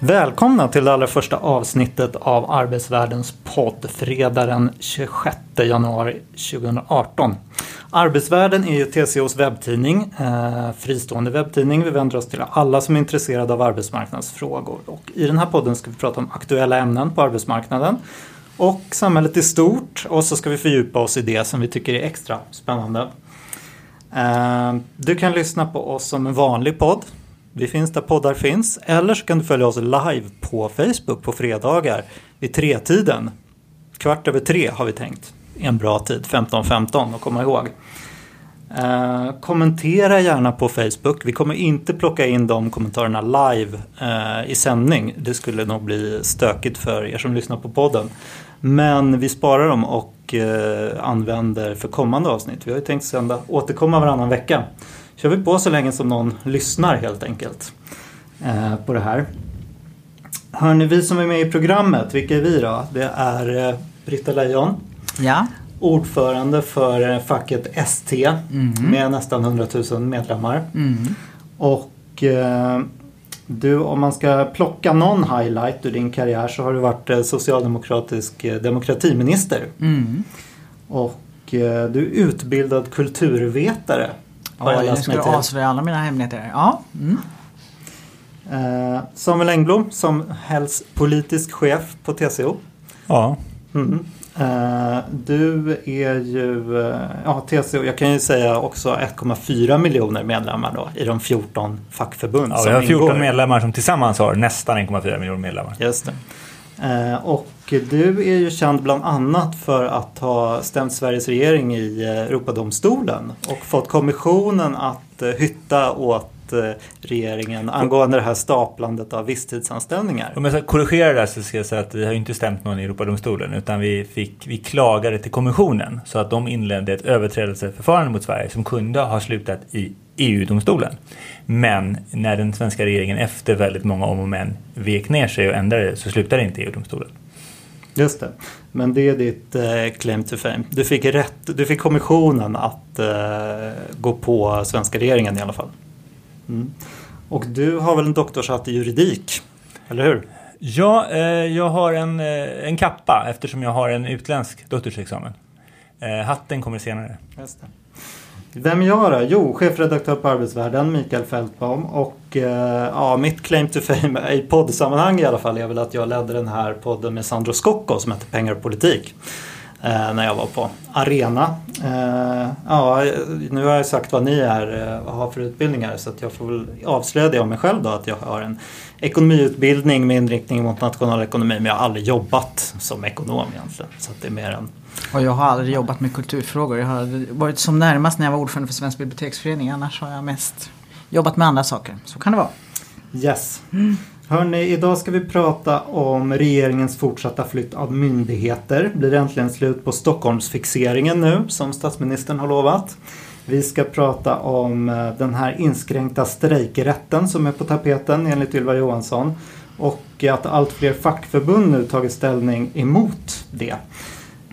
Välkomna till det allra första avsnittet av Arbetsvärldens podd fredag den 26 januari 2018. Arbetsvärlden är ju TCOs webbtidning, eh, fristående webbtidning. Vi vänder oss till alla som är intresserade av arbetsmarknadsfrågor. Och I den här podden ska vi prata om aktuella ämnen på arbetsmarknaden och samhället i stort. Och så ska vi fördjupa oss i det som vi tycker är extra spännande. Eh, du kan lyssna på oss som en vanlig podd vi finns där poddar finns. Eller så kan du följa oss live på Facebook på fredagar vid tretiden. Kvart över tre har vi tänkt. En bra tid, 15.15 att komma ihåg. Eh, kommentera gärna på Facebook. Vi kommer inte plocka in de kommentarerna live eh, i sändning. Det skulle nog bli stökigt för er som lyssnar på podden. Men vi sparar dem och eh, använder för kommande avsnitt. Vi har ju tänkt sända, återkomma varannan vecka kör vi på så länge som någon lyssnar helt enkelt eh, på det här. Hörni, vi som är med i programmet, vilka är vi då? Det är eh, Britta Lejon. Ja. Ordförande för eh, facket ST mm. med nästan 100 000 medlemmar. Mm. Och eh, du, om man ska plocka någon highlight ur din karriär så har du varit eh, socialdemokratisk eh, demokratiminister. Mm. Och du är utbildad kulturvetare har ja, jag, jag avslöja alla mina hemligheter. Ja. Mm. Eh, Samuel Engblom som helst politisk chef på TCO. Ja. Mm. Eh, du är ju, eh, ja TCO, jag kan ju säga också 1,4 miljoner medlemmar då i de 14 fackförbund ja, som vi har 14 ingår. medlemmar som tillsammans har nästan 1,4 miljoner medlemmar. Just det. Eh, och du är ju känd bland annat för att ha stämt Sveriges regering i eh, Europadomstolen och fått kommissionen att eh, hytta åt eh, regeringen angående det här staplandet av visstidsanställningar. Om jag ska korrigera det här så ska jag säga att vi har inte stämt någon i Europadomstolen utan vi, fick, vi klagade till kommissionen så att de inledde ett överträdelseförfarande mot Sverige som kunde ha slutat i EU-domstolen. Men när den svenska regeringen efter väldigt många om och men vek ner sig och ändrade så slutade inte EU-domstolen. Just det. Men det är ditt eh, claim to fame. Du fick, rätt, du fick kommissionen att eh, gå på svenska regeringen i alla fall. Mm. Och du har väl en doktorshatt i juridik? Eller hur? Ja, eh, jag har en, eh, en kappa eftersom jag har en utländsk doktorsexamen. Eh, hatten kommer senare. Just det. Vem är jag då? Jo, chefredaktör på Arbetsvärlden, Mikael Fältbaum. Och eh, ja, mitt claim to fame i poddsammanhang i alla fall är väl att jag ledde den här podden med Sandro Scocco som heter Pengar och politik. Eh, när jag var på Arena. Eh, ja, nu har jag sagt vad ni är, eh, har för utbildningar så att jag får väl avslöja det om mig själv då att jag har en ekonomiutbildning med inriktning mot nationalekonomi men jag har aldrig jobbat som ekonom egentligen. Så det är mer en och jag har aldrig jobbat med kulturfrågor. Jag har varit som närmast när jag var ordförande för Svensk biblioteksförening. Annars har jag mest jobbat med andra saker. Så kan det vara. Yes. Mm. Hörni, idag ska vi prata om regeringens fortsatta flytt av myndigheter. Blir det äntligen slut på Stockholmsfixeringen nu som statsministern har lovat. Vi ska prata om eh, den här inskränkta strejkrätten som är på tapeten enligt Ylva Johansson. Och att allt fler fackförbund nu tagit ställning emot det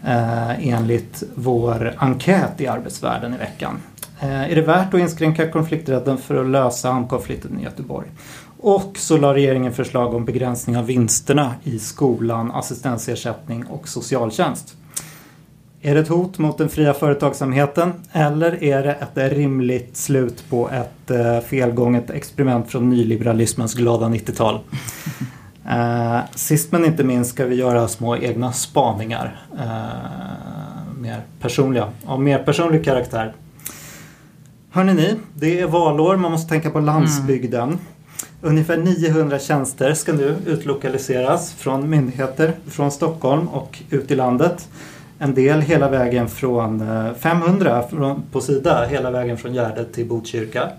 eh, enligt vår enkät i Arbetsvärlden i veckan. Eh, är det värt att inskränka konflikträtten för att lösa hamnkonflikten i Göteborg? Och så la regeringen förslag om begränsning av vinsterna i skolan, assistensersättning och socialtjänst. Är det ett hot mot den fria företagsamheten eller är det ett rimligt slut på ett eh, felgånget experiment från nyliberalismens glada 90-tal? Eh, sist men inte minst ska vi göra små egna spaningar. Eh, mer personliga, av mer personlig karaktär. Hörrni ni, det är valår, man måste tänka på landsbygden. Ungefär 900 tjänster ska nu utlokaliseras från myndigheter från Stockholm och ut i landet. En del hela vägen från eh, 500 på Sida, hela vägen från Gärdet till Botkyrka.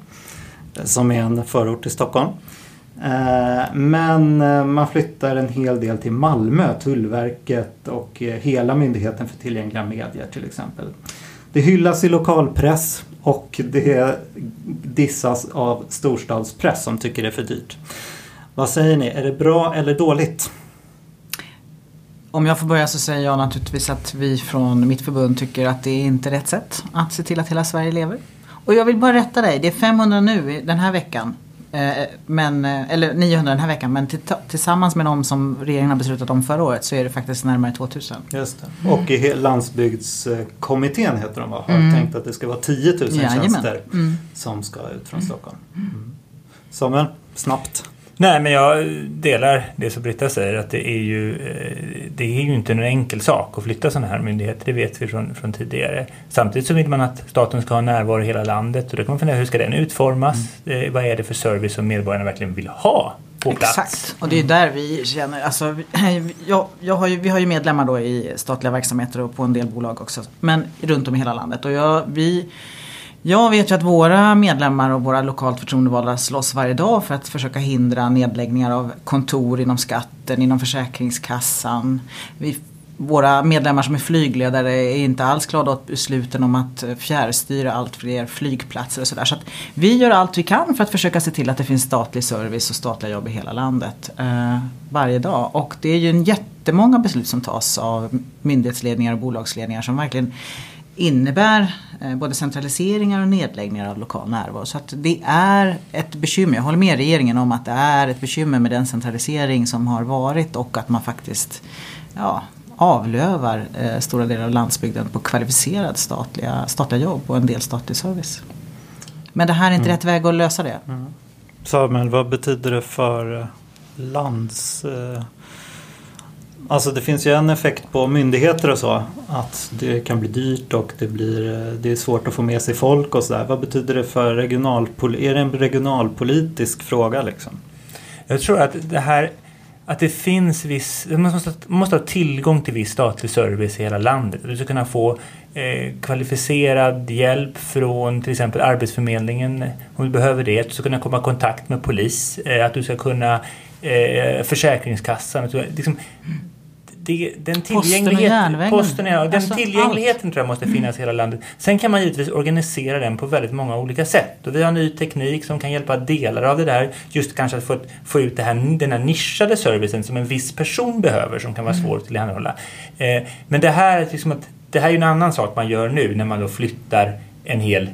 Eh, som är en förort till Stockholm. Eh, men man flyttar en hel del till Malmö, Tullverket och hela Myndigheten för tillgängliga medier till exempel. Det hyllas i lokalpress och det dissas av storstadspress som tycker det är för dyrt. Vad säger ni, är det bra eller dåligt? Om jag får börja så säger jag naturligtvis att vi från mitt förbund tycker att det är inte rätt sätt att se till att hela Sverige lever. Och jag vill bara rätta dig, det är 500 nu den här veckan. Eh, Men, eh, eller 900 den här veckan men till- tillsammans med de som regeringen har beslutat om förra året så är det faktiskt närmare 2000. Just det. Och i landsbygdskommittén heter de va? Har Mm. tänkt att det ska vara 10 000 Jajamän. tjänster Mm. som ska ut från Stockholm. Mm. Samuel, snabbt. Nej, men jag delar det som Britta säger att det är ju, eh, det är ju inte en enkel sak att flytta sådana här myndigheter. Det vet vi från, från tidigare. Samtidigt så vill man att staten ska ha närvaro i hela landet och då kan man fundera hur ska den utformas? Eh, vad är det för service som medborgarna verkligen vill ha på plats? Exakt, och det är där vi känner, alltså, jag, jag har ju, vi har ju medlemmar då i statliga verksamheter och på en del bolag också. Men runt om i hela landet. Och jag, vi, jag vet ju att våra medlemmar och våra lokalt förtroendevalda slåss varje dag för att försöka hindra nedläggningar av kontor inom skatten, inom Försäkringskassan. Vi, våra medlemmar som är flygledare är inte alls glada åt besluten om att fjärrstyra allt fler flygplatser och sådär. Så att vi gör allt vi kan för att försöka se till att det finns statlig service och statliga jobb i hela landet eh, varje dag. Och det är ju en jättemånga beslut som tas av myndighetsledningar och bolagsledningar som verkligen innebär eh, både centraliseringar och nedläggningar av lokal närvaro. Så att det är ett bekymmer. Jag håller med regeringen om att det är ett bekymmer med den centralisering som har varit och att man faktiskt ja, avlövar eh, stora delar av landsbygden på kvalificerad statliga, statliga jobb och en del statlig service. Men det här är inte rätt väg att lösa det. Samuel, vad betyder det för eh, lands... eh, Alltså det finns ju en effekt på myndigheter och så. Att det kan bli dyrt och det, blir, eh, det är svårt att få med sig folk och sådär. Vad betyder det för regionalpol... Är det en regionalpolitisk fråga liksom? Jag tror att det här att det finns viss, man måste, måste ha tillgång till viss statlig service i hela landet. Du ska kunna få eh, kvalificerad hjälp från till exempel Arbetsförmedlingen om du behöver det. Att du ska kunna komma i kontakt med polis. Eh, att du ska kunna eh, Försäkringskassan. Att du, liksom, det, den tillgängligheten, posten, ja, den Alltså, tillgängligheten tror jag måste finnas i hela landet. Sen kan man givetvis organisera den på väldigt många olika sätt. Och vi har ny teknik som kan hjälpa delar av det där. Just kanske att få, få ut det här, den här nischade servicen som en viss person behöver som kan vara svår att tillhandahålla. Eh, men det här, är liksom att, det här är ju en annan sak man gör nu när man då flyttar en hel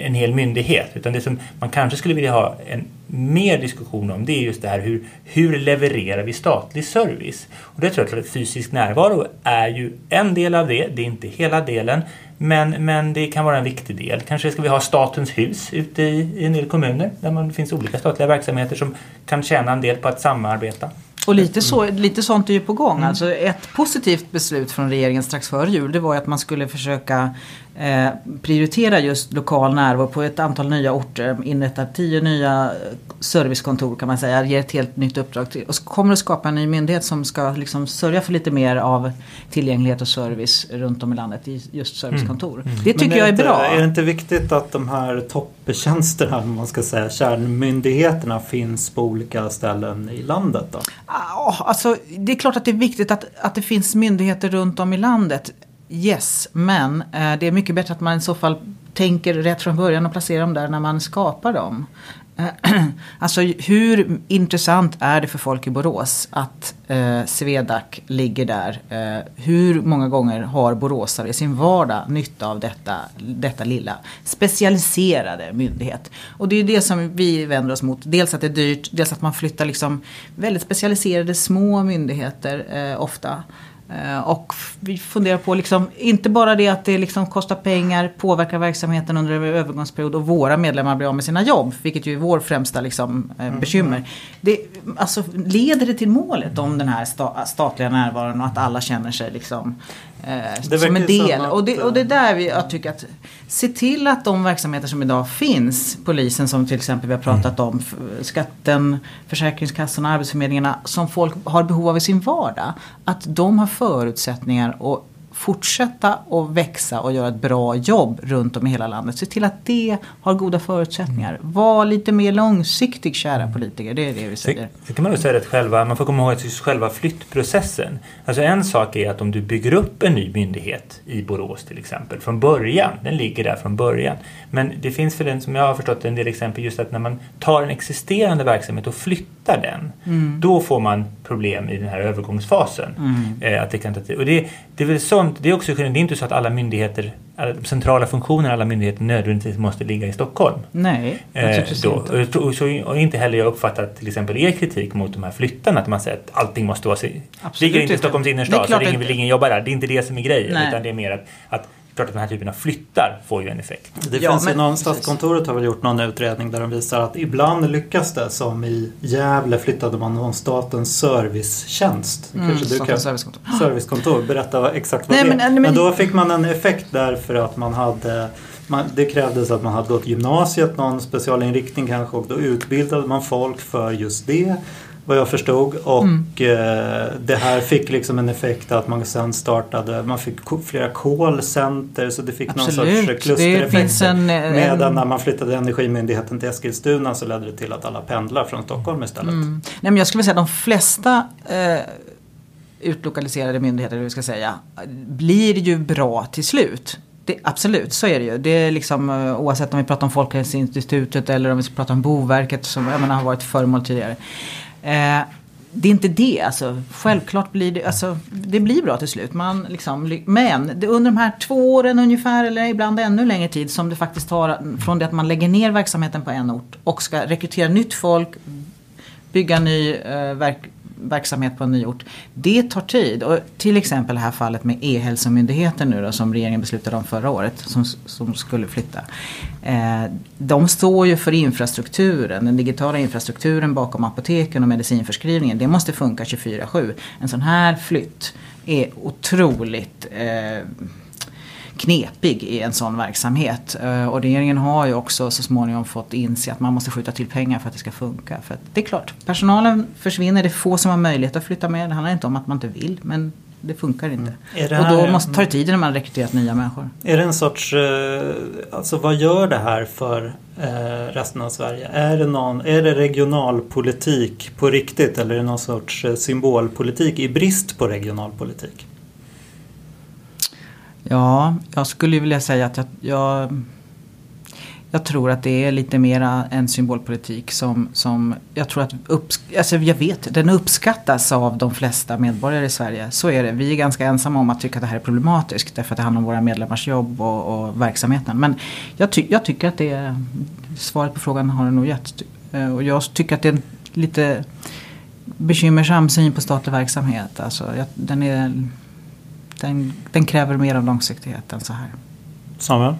en hel myndighet. Utan det som man kanske skulle vilja ha en mer diskussion om det är just det här hur, hur levererar vi statlig service? Och det tror jag att fysisk närvaro är ju en del av det, det är inte hela delen. Men, men det kan vara en viktig del. Kanske ska vi ha statens hus ute i, i en del kommuner där man, det finns olika statliga verksamheter som kan tjäna en del på att samarbeta. Och lite, så, lite sånt är ju på gång. Alltså ett positivt beslut från regeringen strax före jul det var att man skulle försöka eh, prioritera just lokal närvaro på ett antal nya orter. Inrätta tio nya servicekontor kan man säga. Ger ett helt nytt uppdrag till. Och kommer att skapa en ny myndighet som ska liksom sörja för lite mer av tillgänglighet och service runt om i landet i just servicekontor. Det tycker Men jag är inte, bra. Är det inte viktigt att de här topptjänsterna, man ska säga, kärnmyndigheterna finns på olika ställen i landet då? Ja, alltså, det är klart att det är viktigt att, att det finns myndigheter runt om i landet. Yes, men eh, det är mycket bättre att man i så fall tänker rätt från början och placerar dem där när man skapar dem. Eh, alltså hur intressant är det för folk i Borås att eh, Swedac ligger där? Eh, hur många gånger har boråsare i sin vardag nytta av detta, detta lilla specialiserade myndighet? Och det är det som vi vänder oss mot. Dels att det är dyrt, dels att man flyttar liksom väldigt specialiserade små myndigheter eh, ofta. Eh, Och vi funderar på, liksom, inte bara det att det liksom kostar pengar, påverkar verksamheten under en övergångsperiod och våra medlemmar blir av med sina jobb, vilket ju är vår främsta liksom, eh, bekymmer. Det, alltså, leder det till målet om den här sta, statliga närvaron och att alla känner sig liksom, eh, som en del? som att, och, det, och det är eh, där vi, jag tycker att se till att de verksamheter som idag finns, polisen som till exempel vi har pratat om, f- skatten, Försäkringskassan, Arbetsförmedlingarna, som folk har behov av i sin vardag, att de har förutsättningar och fortsätta att växa och göra ett bra jobb runt om i hela landet. Se till att det har goda förutsättningar. Var lite mer långsiktig kära politiker, det är det vi säger. Sen kan man nog säga att själva, man får komma ihåg att själva flyttprocessen. Alltså en sak är att om du bygger upp en ny myndighet i Borås till exempel från början, den ligger där från början. Men det finns för den som jag har förstått en del exempel just att när man tar en existerande verksamhet och flyttar den, då får man problem i den här övergångsfasen. Eh, att det, kan ta tid. Och det, det är väl sånt, det är också det är inte så att alla myndigheter, alla centrala funktioner, alla myndigheter nödvändigtvis måste ligga i Stockholm. Nej, Eh, naturligtvis då. inte. Och, så, och inte heller jag uppfattat till exempel er kritik mot de här flyttarna, att man säger att allting måste vara... Absolut Ligger inte i. Stockholms innerstad så att- väl ingen jobbar där. Det är inte det som är grejen, Nej. utan det är mer att, att klart att den här typen av flyttar får ju en effekt. Det Ja, finns ju men- någon, precis. Statskontoret har väl gjort någon utredning där de visar att ibland lyckas det. Som i Gävle flyttade man någon statens servicetjänst. Mm, Kanske du kan, servicekontor. servicekontor. Berätta exakt vad Nej, det är. men- Men, men- då fick man en effekt därför att man hade man, det krävdes att man hade gått gymnasiet, någon specialinriktning kanske och då utbildade man folk för just det. Vad jag förstod. Och Mm. eh, det här fick liksom en effekt att man sen startade, man fick flera callcenter så det fick någon Absolut. sorts Det klustereffekter. finns en- en- Medan när man flyttade Energimyndigheten till Eskilstuna så ledde det till att alla pendlar från Stockholm istället. Mm. Nej, men jag skulle vilja säga att de flesta eh, utlokaliserade myndigheter, eller vi ska säga, blir ju bra till slut. Det, absolut, så är det ju. Det är liksom, eh, oavsett om vi pratar om Folkhälsoinstitutet eller om vi ska prata om Boverket som jag menar, har varit föremål tidigare. Eh, det är inte det, alltså. Självklart blir det, alltså, det blir bra till slut. Man liksom, men det, under de här två åren ungefär, eller ibland ännu längre tid, som det faktiskt tar från det att man lägger ner verksamheten på en ort och ska rekrytera nytt folk, bygga ny eh, verk, verksamhet på en ny ort. Det tar tid. Och till exempel det här fallet med E-hälsomyndigheten nu då, som regeringen beslutade om förra året som, som skulle flytta. Eh, de står ju för infrastrukturen, den digitala infrastrukturen bakom apoteken och medicinförskrivningen. Det måste funka 24-7. En sån här flytt är otroligt eh, knepig i en sån verksamhet. Eh, Och regeringen har ju också så småningom fått inse att man måste skjuta till pengar för att det ska funka. För det är klart, personalen försvinner, det är få som har möjlighet att flytta med. Det handlar inte om att man inte vill, men det funkar inte. Är det Och då här- måste, tar det tid när man rekryterat nya människor. Är det en sorts, eh, alltså vad gör det här för eh, resten av Sverige? Är det, någon, är det regionalpolitik på riktigt eller är det någon sorts symbolpolitik i brist på regionalpolitik? Ja, jag skulle vilja säga att jag, jag, jag tror att det är lite mera en symbolpolitik som, som jag tror att upps, alltså jag vet, den uppskattas av de flesta medborgare i Sverige. Så är det. Vi är ganska ensamma om att tycka att det här är problematiskt därför att det handlar om våra medlemmars jobb och, och verksamheten. Men jag, ty, jag tycker att det är, svaret på frågan har det nog gett. Eh, och jag tycker att det är en lite bekymmersam syn på statlig verksamhet. Alltså, jag, den är den, den kräver mer av långsiktighet än så här. Samuel?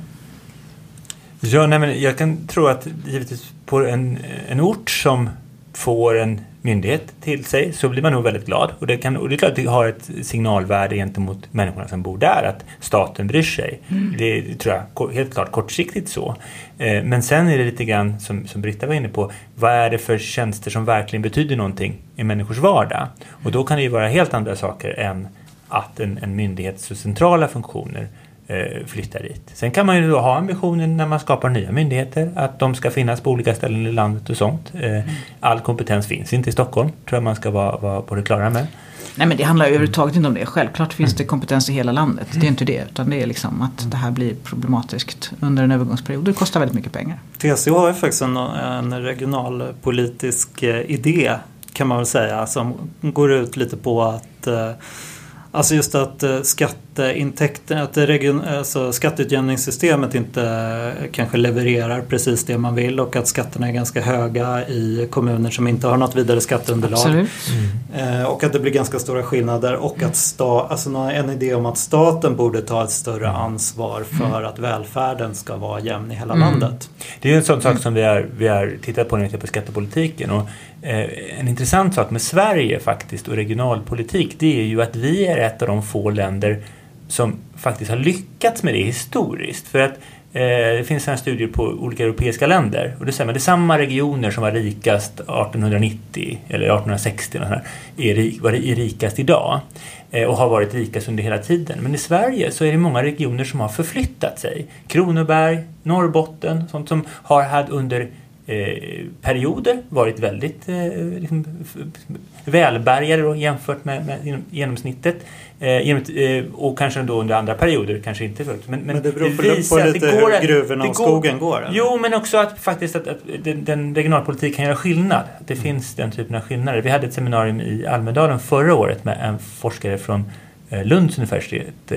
Ja, nej, men jag kan tro att givetvis på en, en ort som får en myndighet till sig så blir man nog väldigt glad. Och det, kan, och det är klart att det har ett signalvärde gentemot människorna som bor där att staten bryr sig. Det tror jag helt klart kortsiktigt så. Eh, men sen är det lite grann som, som Britta var inne på. Vad är det för tjänster som verkligen betyder någonting i människors vardag? Och då kan det ju vara helt andra saker än att en, en myndighets centrala funktioner eh, flyttar dit. Sen kan man ju då ha ambitionen när man skapar nya myndigheter att de ska finnas på olika ställen i landet och sånt. Eh, all kompetens finns inte i Stockholm, tror jag man ska vara, vara på det klara med. Nej men det handlar ju överhuvudtaget inte om det. Självklart finns det kompetens i hela landet. Det är inte det. Utan det är liksom att det här blir problematiskt under en övergångsperiod. Det kostar väldigt mycket pengar. TCO har ju faktiskt en, en regionalpolitisk eh, idé kan man väl säga som går ut lite på att eh, Alltså just att eh, skatt skatteintäkter, att det region, alltså skatteutjämningssystemet inte kanske levererar precis det man vill och att skatterna är ganska höga i kommuner som inte har något vidare skatteunderlag. Eh, och att det blir ganska stora skillnader och att sta, alltså nå- en idé om att staten borde ta ett större ansvar för att välfärden ska vara jämn i hela landet. Det är en sån sak som vi har, vi har tittat på när vi tittar på skattepolitiken. Och, eh, en intressant sak med Sverige faktiskt och regionalpolitik det är ju att vi är ett av de få länder som faktiskt har lyckats med det historiskt. För att Eh, det finns studier på olika europeiska länder. Och det, säger, man det är samma regioner som var rikast 1890 eller 1860 och är, var är rikast idag eh, och har varit rikast under hela tiden. Men i Sverige så är det många regioner som har förflyttat sig. Kronoberg, Norrbotten, sånt som har haft under eh, perioder varit väldigt eh, liksom, välbärgade då, jämfört med, med genomsnittet. Eh, eh, och kanske då under andra perioder kanske inte fullt. Men, men, men det beror på, på lite det går, hur gruvorna och skogen går? Eller? Jo, men också att faktiskt att, att den, den regionalpolitik kan göra skillnad. Det mm. finns den typen av skillnader. Vi hade ett seminarium i Almedalen förra året med en forskare från eh, Lunds universitet,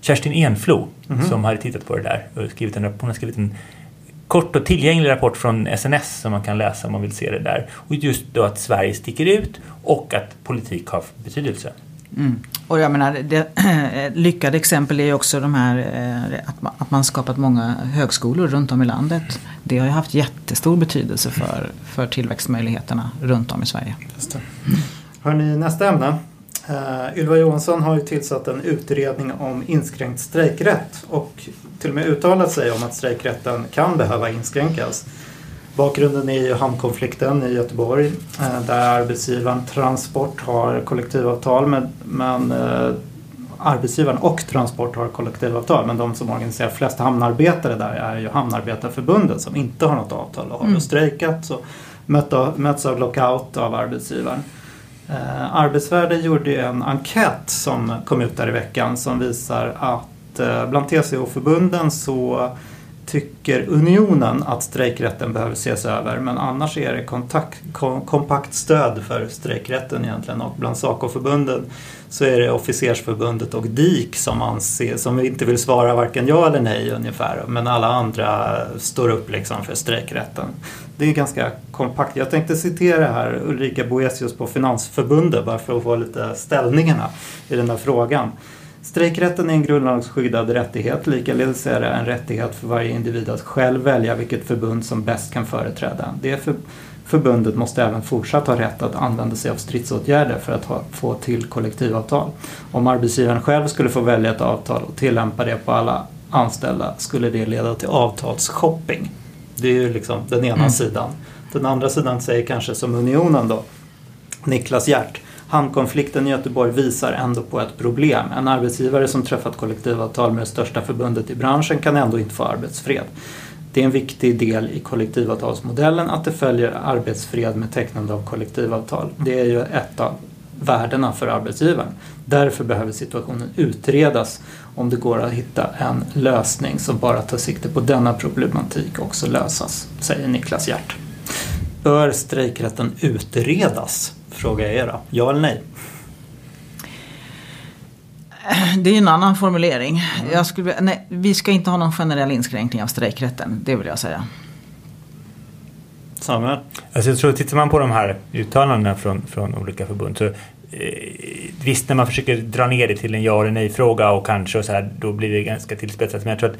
Kerstin Enflo, mm som hade tittat på det där. Och skrivit en, hon har skrivit en kort och tillgänglig rapport från SNS som man kan läsa om man vill se det där. Och just då att Sverige sticker ut och att politik har betydelse. Mm. Och jag menar, det, lyckade exempel är ju också de här eh, att man, att man skapat många högskolor runt om i landet. Det har ju haft jättestor betydelse för, för tillväxtmöjligheterna runt om i Sverige. Just det. Hörrni, nästa ämne. Uh, Ylva Johansson har ju tillsatt en utredning om inskränkt strejkrätt och till och med uttalat sig om att strejkrätten kan behöva inskränkas. Bakgrunden är ju hamnkonflikten i Göteborg uh, där arbetsgivaren Transport har kollektivavtal med, men uh, arbetsgivaren och Transport har kollektivavtal men de som organiserar flest hamnarbetare där är ju Hamnarbetarförbundet som inte har något avtal och har mm. strejkat och möts av lockout av arbetsgivaren. Eh, Arbetsvärde gjorde en enkät som kom ut där i veckan som visar att eh, bland TCO-förbunden så tycker Unionen att strejkrätten behöver ses över men annars är det kontakt, kom, kompakt stöd för strejkrätten egentligen och bland SACO-förbunden så är det Officersförbundet och DIK som, anser, som inte vill svara varken ja eller nej ungefär men alla andra står upp liksom för strejkrätten. Det är ganska kompakt. Jag tänkte citera här Ulrika Boesius på Finansförbundet bara för att få lite ställningarna i den här frågan. Strejkrätten är en grundlagsskyddad rättighet. Likaledes är det en rättighet för varje individ att själv välja vilket förbund som bäst kan företräda. Det för, förbundet måste även fortsatt ha rätt att använda sig av stridsåtgärder för att ha, få till kollektivavtal. Om arbetsgivaren själv skulle få välja ett avtal och tillämpa det på alla anställda skulle det leda till avtalsshopping. Det är ju liksom den ena mm. sidan. Den andra sidan säger kanske som Unionen då, Niklas Hjärt. Hamnkonflikten i Göteborg visar ändå på ett problem. En arbetsgivare som träffat kollektivavtal med det största förbundet i branschen kan ändå inte få arbetsfred. Det är en viktig del i kollektivavtalsmodellen att det följer arbetsfred med tecknande av kollektivavtal. Det är ju ett av värdena för arbetsgivaren. Därför behöver situationen utredas om det går att hitta en lösning som bara tar sikte på denna problematik också lösas, säger Niklas Hjärt. Bör strejkrätten utredas? Frågar jag er då. Ja eller nej? Det är en annan formulering. Mm. Jag skulle, nej, vi ska inte ha någon generell inskränkning av strejkrätten, det vill jag säga. Samuel? Alltså jag tror, tittar man på de här uttalandena från, från olika förbund så Eh, visst, när man försöker dra ner det till en ja eller nej-fråga och kanske och så här, då blir det ganska tillspetsat. Men jag tror att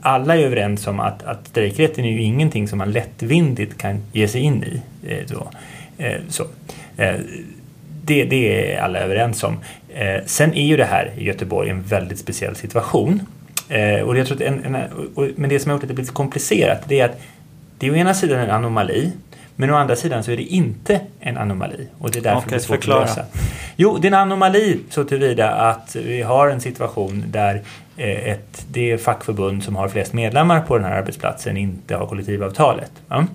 alla är överens om att, att strejkrätten är ju ingenting som man lättvindigt kan ge sig in i. Eh, så. Eh, så. Det, det är alla överens om. Sen är ju det här i Göteborg en väldigt speciell situation. Och jag tror en, en, men det som har gjort att det blir lite komplicerat det är att det är å ena sidan en anomali men å andra sidan så är det inte en anomali och det är därför okay, det är svårt förklara. att lösa. Jo, det är en anomali så tillvida att vi har en situation där eh, ett, det fackförbund som har flest medlemmar på den här arbetsplatsen inte har kollektivavtalet. Ja?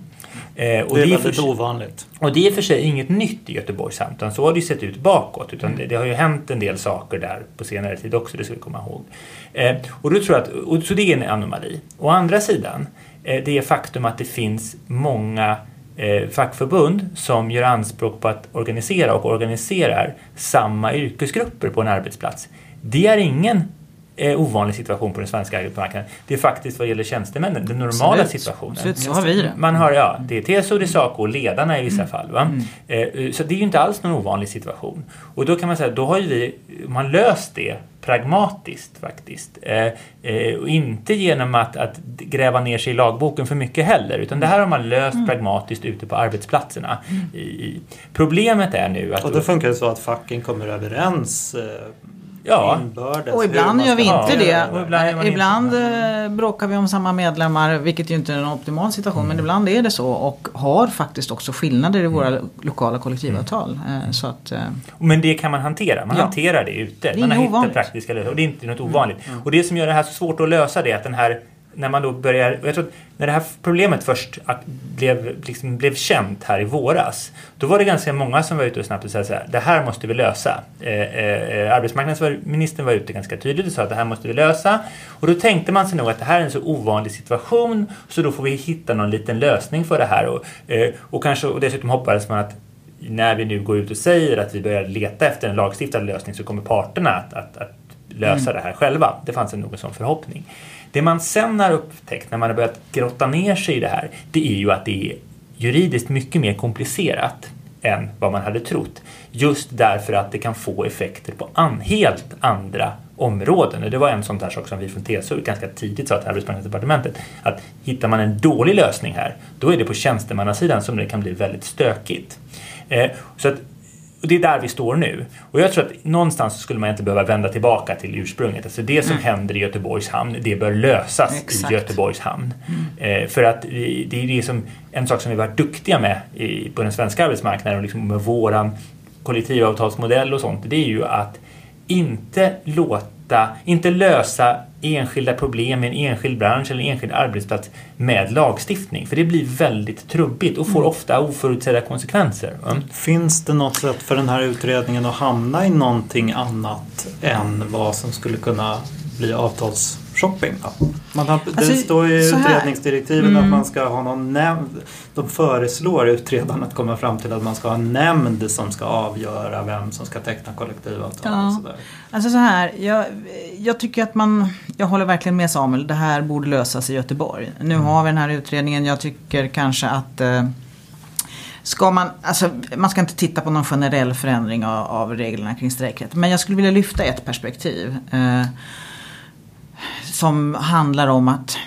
Eh, och det är det väldigt för, ovanligt. Och det är för sig inget nytt i Göteborgs hamn, utan så har det ju sett ut bakåt. Utan det, det, har ju hänt en del saker där på senare tid också, det ska vi komma ihåg. Eh, och då tror att, och, så det är en anomali. Å andra sidan, eh, det är faktum att det finns många eh, fackförbund som gör anspråk på att organisera och organiserar samma yrkesgrupper på en arbetsplats. Det är ingen eh, ovanlig situation på den svenska arbetsmarknaden. Det är faktiskt vad gäller tjänstemännen den normala Absolut. situationen. Absolut, så har vi det. Man har, ja, det är TSO, det är SACO och ledarna i vissa mm. fall. Va? Mm. Eh, så det är ju inte alls någon ovanlig situation. Och då kan man säga, då har ju vi, man löst det pragmatiskt faktiskt. Eh, eh, och inte genom att, att, gräva ner sig i lagboken för mycket heller, utan det här har man löst mm. pragmatiskt ute på arbetsplatserna. Mm. I, i. Problemet är nu att... Och då funkar det så att facken kommer överens eh Ja. inbördes. Och ibland gör vi ska inte Ja, det. och ibland gör man ibland inte eh, bråkar vi om samma medlemmar, vilket ju inte är en optimal situation. Mm. Men ibland är det så och har faktiskt också skillnader i våra Mm. lokala kollektivavtal. Eh, Så att, eh, Men det kan man hantera. Man Ja. hanterar det ute. är man har hittat praktiska lösningar. Och det är inte något ovanligt. Och det som gör det här så svårt att lösa det är att den här när man då börjar, jag tror när det här problemet först blev, liksom blev känt här i våras, då var det ganska många som var ute och snabbt och sa så här, det här måste vi lösa. Eh, eh, arbetsmarknadsministern var ute ganska tydligt och sa att det här måste vi lösa. Och då tänkte man sig nog att det här är en så ovanlig situation, så då får vi hitta någon liten lösning för det här. Och, eh, och, kanske, och dessutom hoppades man att när vi nu går ut och säger att vi börjar leta efter en lagstiftad lösning så kommer parterna att, att, att lösa det här själva. Det fanns en någon sån förhoppning. Det man sen har upptäckt när man har börjat grotta ner sig i det här, det är ju att det är juridiskt mycket mer komplicerat än vad man hade trott. Just därför att det kan få effekter på an, helt andra områden. Och det var en sån där sak som vi från TCO ganska tidigt sa till Arbetsmarknadsdepartementet. Att hittar man en dålig lösning här, då är det på tjänstemannasidan som det kan bli väldigt stökigt. Eh, så att det är där vi står nu. Och jag tror att någonstans skulle man inte behöva vända tillbaka till ursprunget. Alltså det som händer i Göteborgs hamn, det bör lösas Exakt. i Göteborgs hamn. Eh, för att det är det som, en sak som vi varit duktiga med i, på den svenska arbetsmarknaden och liksom med våran kollektivavtalsmodell och sånt, det är ju att inte låta, inte lösa enskilda problem i en enskild bransch eller en enskild arbetsplats med lagstiftning. För det blir väldigt trubbigt och får ofta oförutsedda konsekvenser. Mm. Finns det något sätt för den här utredningen att hamna i någonting annat än vad som skulle kunna bli avtalsshopping? Då? Man har, det Alltså, står ju i här. Mm. utredningsdirektiven att man ska ha någon nämnd. De föreslår utredaren att komma fram till att man ska ha en nämnd som ska avgöra vem som ska teckna kollektivavtal. Ja. Och sådär. Alltså så här, jag, jag tycker att man, jag håller verkligen med Samuel, det här borde lösas i Göteborg. Nu har vi den här utredningen, jag tycker kanske att eh, Ska man, alltså, man ska inte titta på någon generell förändring av, av reglerna kring strejkrätt. Men jag skulle vilja lyfta ett perspektiv. Eh, som handlar om att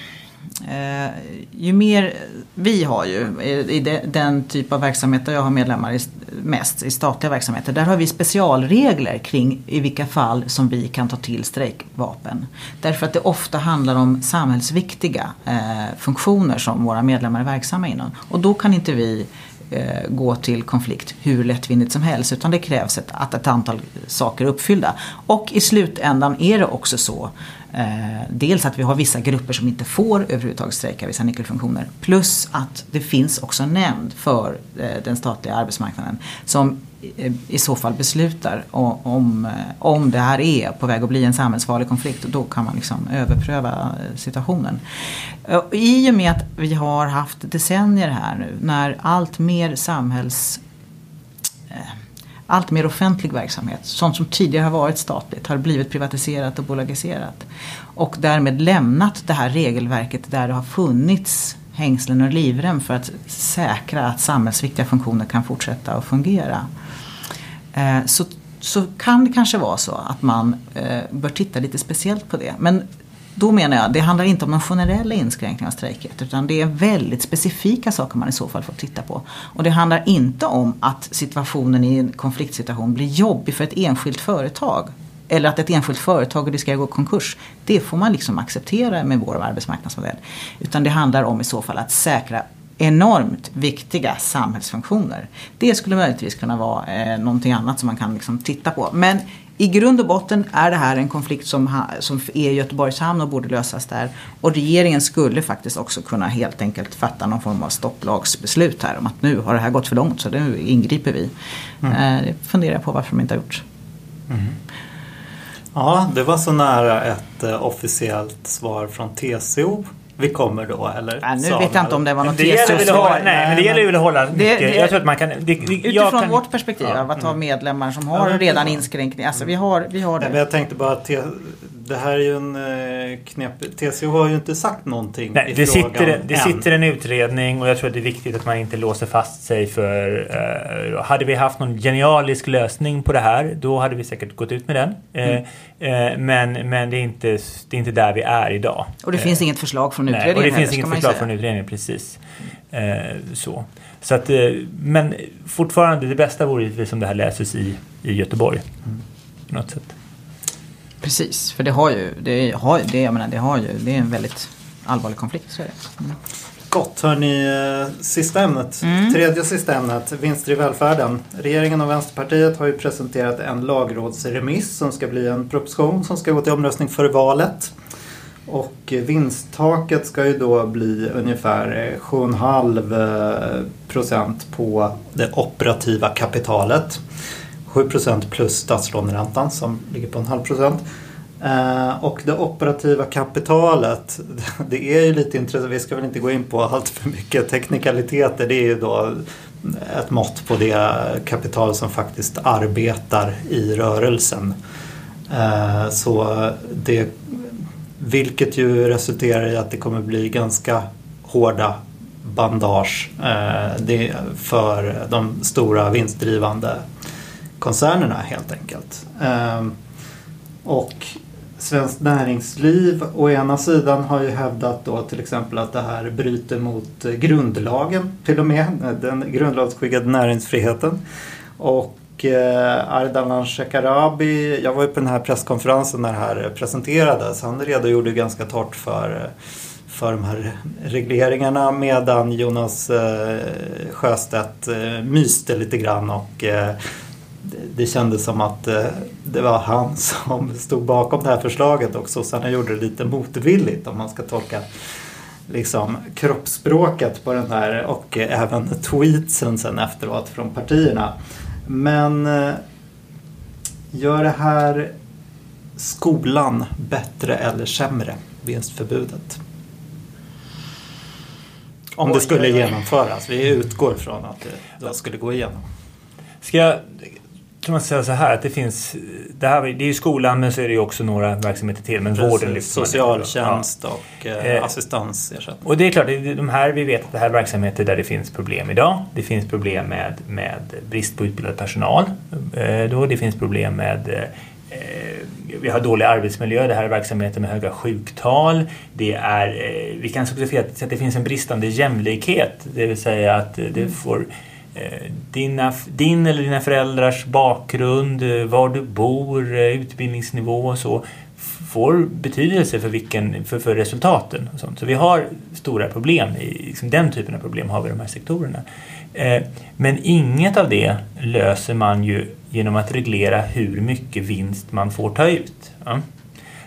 eh, ju mer vi har ju i, i de, den typ av verksamhet där jag har medlemmar i, mest, i statliga verksamheter. Där har vi specialregler kring i vilka fall som vi kan ta till strejkvapen. Därför att det ofta handlar om samhällsviktiga eh, funktioner som våra medlemmar är verksamma inom. Och då kan inte vi eh, gå till konflikt hur lättvindigt som helst. Utan det krävs ett, att ett antal saker är uppfyllda. Och i slutändan är det också så. Eh, dels att vi har vissa grupper som inte får överhuvudtaget strejka, vissa nyckelfunktioner. Plus att det finns också en nämnd för eh, den statliga arbetsmarknaden. Som eh, i så fall beslutar om, om, om det här är på väg att bli en samhällsfarlig konflikt. Då kan man liksom överpröva eh, situationen. Eh, I och med att vi har haft decennier här nu när allt mer samhälls allt mer offentlig verksamhet, sånt som tidigare har varit statligt, har blivit privatiserat och bolagiserat. Och därmed lämnat det här regelverket där det har funnits hängslen och livrem för att säkra att samhällsviktiga funktioner kan fortsätta att fungera. Eh, så, så kan det kanske vara så att man eh, bör titta lite speciellt på det. Men då menar jag, det handlar inte om någon generell inskränkning av strejkrätt utan det är väldigt specifika saker man i så fall får titta på. Och det handlar inte om att situationen i en konfliktsituation blir jobbig för ett enskilt företag. Eller att ett enskilt företag riskerar att gå i konkurs. Det får man liksom acceptera med vår arbetsmarknadsmodell. Utan det handlar om i så fall att säkra enormt viktiga samhällsfunktioner. Det skulle möjligtvis kunna vara eh, någonting annat som man kan liksom titta på. Men i grund och botten är det här en konflikt som, som är i Göteborgs hamn och borde lösas där. Och regeringen skulle faktiskt också kunna helt enkelt fatta någon form av stopplagsbeslut här om att nu har det här gått för långt så nu ingriper vi. Mm. Eh, funderar jag på varför de inte har gjort. Mm. Ja, det var så nära ett uh, officiellt svar från TCO vi kommer då eller? Ja, nu vet jag inte om det var något det gäller väl att hålla, Nej, men det gäller väl att hålla det, det, Jag tror att man kan... Det, utifrån kan, vårt perspektiv ja, av att ha medlemmar som har ja, redan inskränkningar. Alltså vi har, vi har det. Nej, men jag tänkte bara att det här är ju en eh, knep. TCO har ju inte sagt någonting Nej, i det frågan sitter, det än. sitter en utredning och jag tror att det är viktigt att man inte låser fast sig för... Uh, hade vi haft någon genialisk lösning på det här då hade vi säkert gått ut med den. Mm. Uh, men men det, är inte, det är inte där vi är idag. Och det finns inget förslag från utredningen Nej, och det heller, finns inget förslag från utredningen, precis. så. Så att, men fortfarande, det bästa vore givetvis om det här läses i, i Göteborg. Mm. På något sätt. Precis, för det har ju, det har, det, jag menar, det har ju, det är en väldigt allvarlig konflikt. Så är det. Mm. Gott, hörni. eh, Sista ämnet. Mm. Tredje sista ämnet. Vinster i välfärden. Regeringen och Vänsterpartiet har ju presenterat en lagrådsremiss som ska bli en proposition som ska gå till omröstning före valet. Och eh, vinsttaket ska ju då bli ungefär eh, 7,5 eh, procent på det operativa kapitalet. 7 procent plus statslåneräntan som ligger på en halv procent. Eh, och det operativa kapitalet, det är ju lite intressant. Vi ska väl inte gå in på allt för mycket teknikaliteter. Det är ju då ett mått på det kapital som faktiskt arbetar i rörelsen. Eh, så det, vilket ju resulterar i att det kommer bli ganska hårda bandage eh, för de stora vinstdrivande koncernerna helt enkelt. Och Svenskt Näringsliv å ena sidan har ju hävdat då till exempel att det här bryter mot grundlagen till och med, den grundlagsskyddade näringsfriheten. Och eh, Ardalan Shekarabi, jag var ju på den här presskonferensen när det här presenterades, han redogjorde ganska torrt för för de här regleringarna medan Jonas eh, Sjöstedt eh, myste lite grann och eh, det- kändes som att eh, det var han som stod bakom det här förslaget och sossarna gjorde det lite motvilligt om man ska tolka liksom kroppsspråket på den här och även tweetsen sen efteråt från partierna. Men eh, gör det här skolan bättre eller sämre, vinstförbudet? Om det skulle genomföras. Vi utgår från att det skulle gå igenom. Ska jag tror man säga så här att det finns, det, här, det är ju skolan men så är det ju också några verksamheter till. Men vården lyfter man. Socialtjänst och eh, Eh, assistansersättning. Och det är klart, de här, vi vet att det här är verksamheter där det finns problem idag. Det finns problem med, med brist på utbildad personal. Eh, då det finns problem med eh, vi har dålig arbetsmiljö, det här är verksamheter med höga sjuktal. Det är, eh, vi kan också se att det finns en bristande jämlikhet, det vill säga att det får eh, Eh, dina, din eller dina föräldrars bakgrund, eh, var du bor, eh, utbildningsnivå och så får betydelse för, vilken, för, för resultaten. Och sånt. Så vi har stora problem, i, liksom den typen av problem har vi i de här sektorerna. Eh, men inget av det löser man ju genom att reglera hur mycket vinst man får ta ut. Ja.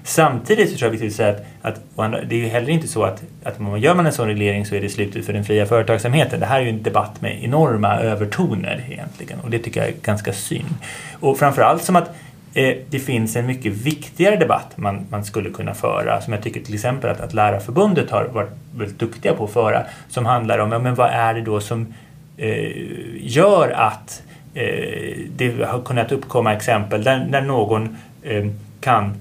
Samtidigt så tror jag vi ska säga att, att andra- det är ju heller inte så att, att man gör man en sån reglering så är det slutet för den fria företagsamheten. Det här är ju en debatt med enorma övertoner egentligen och det tycker jag är ganska synd. Och framförallt som att eh, det finns en mycket viktigare debatt man, man skulle kunna föra som jag tycker till exempel att, att Lärarförbundet har varit väldigt duktiga på att föra som handlar om ja, men vad är det då som eh, gör att eh, det har kunnat uppkomma exempel där, där någon eh, kan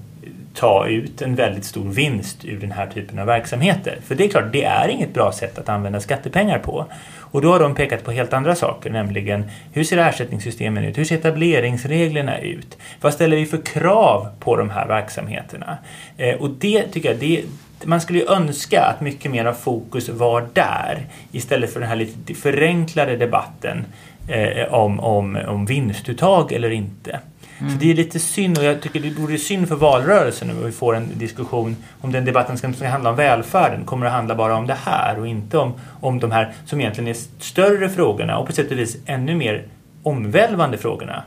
ta ut en väldigt stor vinst ur den här typen av verksamheter. För det är klart, det är inget bra sätt att använda skattepengar på. Och då har de pekat på helt andra saker, nämligen hur ser ersättningssystemen ut? Hur ser etableringsreglerna ut? Vad ställer vi för krav på de här verksamheterna? Eh, och det tycker jag, det, man skulle ju önska att mycket mer av fokus var där istället för den här lite förenklade debatten eh, om, om, om vinstuttag eller inte. Så det är lite synd och jag tycker det vore synd för valrörelsen nu och vi får en diskussion om den debatten ska ska handla om välfärden kommer att handla bara om det här och inte om, om de här som egentligen är större frågorna och på sätt och vis ännu mer omvälvande frågorna.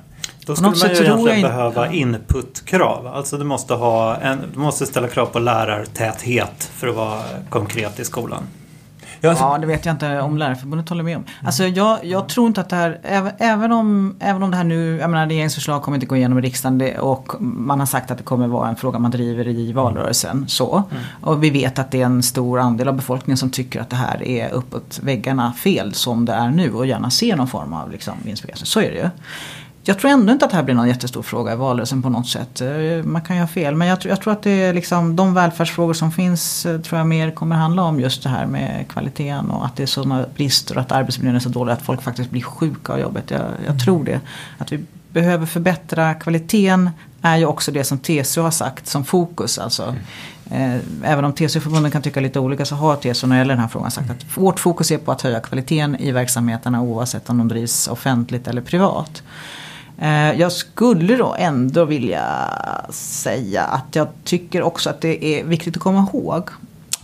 Då skulle man ju egentligen inte- behöva inputkrav. Alltså du måste, ha en, du måste ställa krav på lärartäthet för att vara konkret i skolan. Ja, alltså, Ja, det vet jag inte om Lärarförbundet håller med om. Alltså jag, jag tror inte att det här, även, även, om, även om det här nu, jag menar regeringens förslag kommer inte gå igenom i riksdagen det, och man har sagt att det kommer vara en fråga man driver i valrörelsen. Så. Och vi vet att det är en stor andel av befolkningen som tycker att det här är uppåt väggarna fel som det är nu och gärna ser någon form av liksom, vinstbegränsning. Så är det ju. Jag tror ändå inte att det här blir någon jättestor fråga i valrörelsen på något sätt. Eh, Man kan ju ha fel. Men jag, tror- jag tror att det är liksom de välfärdsfrågor som finns eh, tror jag mer kommer handla om just det här med kvaliteten och att det är sådana brister och att arbetsmiljön är så dålig att folk faktiskt blir sjuka av jobbet. Jag, jag tror det. Att vi behöver förbättra kvaliteten är ju också det som TCO har sagt som fokus. Alltså. Eh, även om TCO-förbunden kan tycka lite olika så har TCO när det gäller den här frågan sagt att vårt fokus är på att höja kvaliteten i verksamheterna oavsett om de drivs offentligt eller privat. Eh, jag skulle då ändå vilja säga att jag tycker också att det är viktigt att komma ihåg.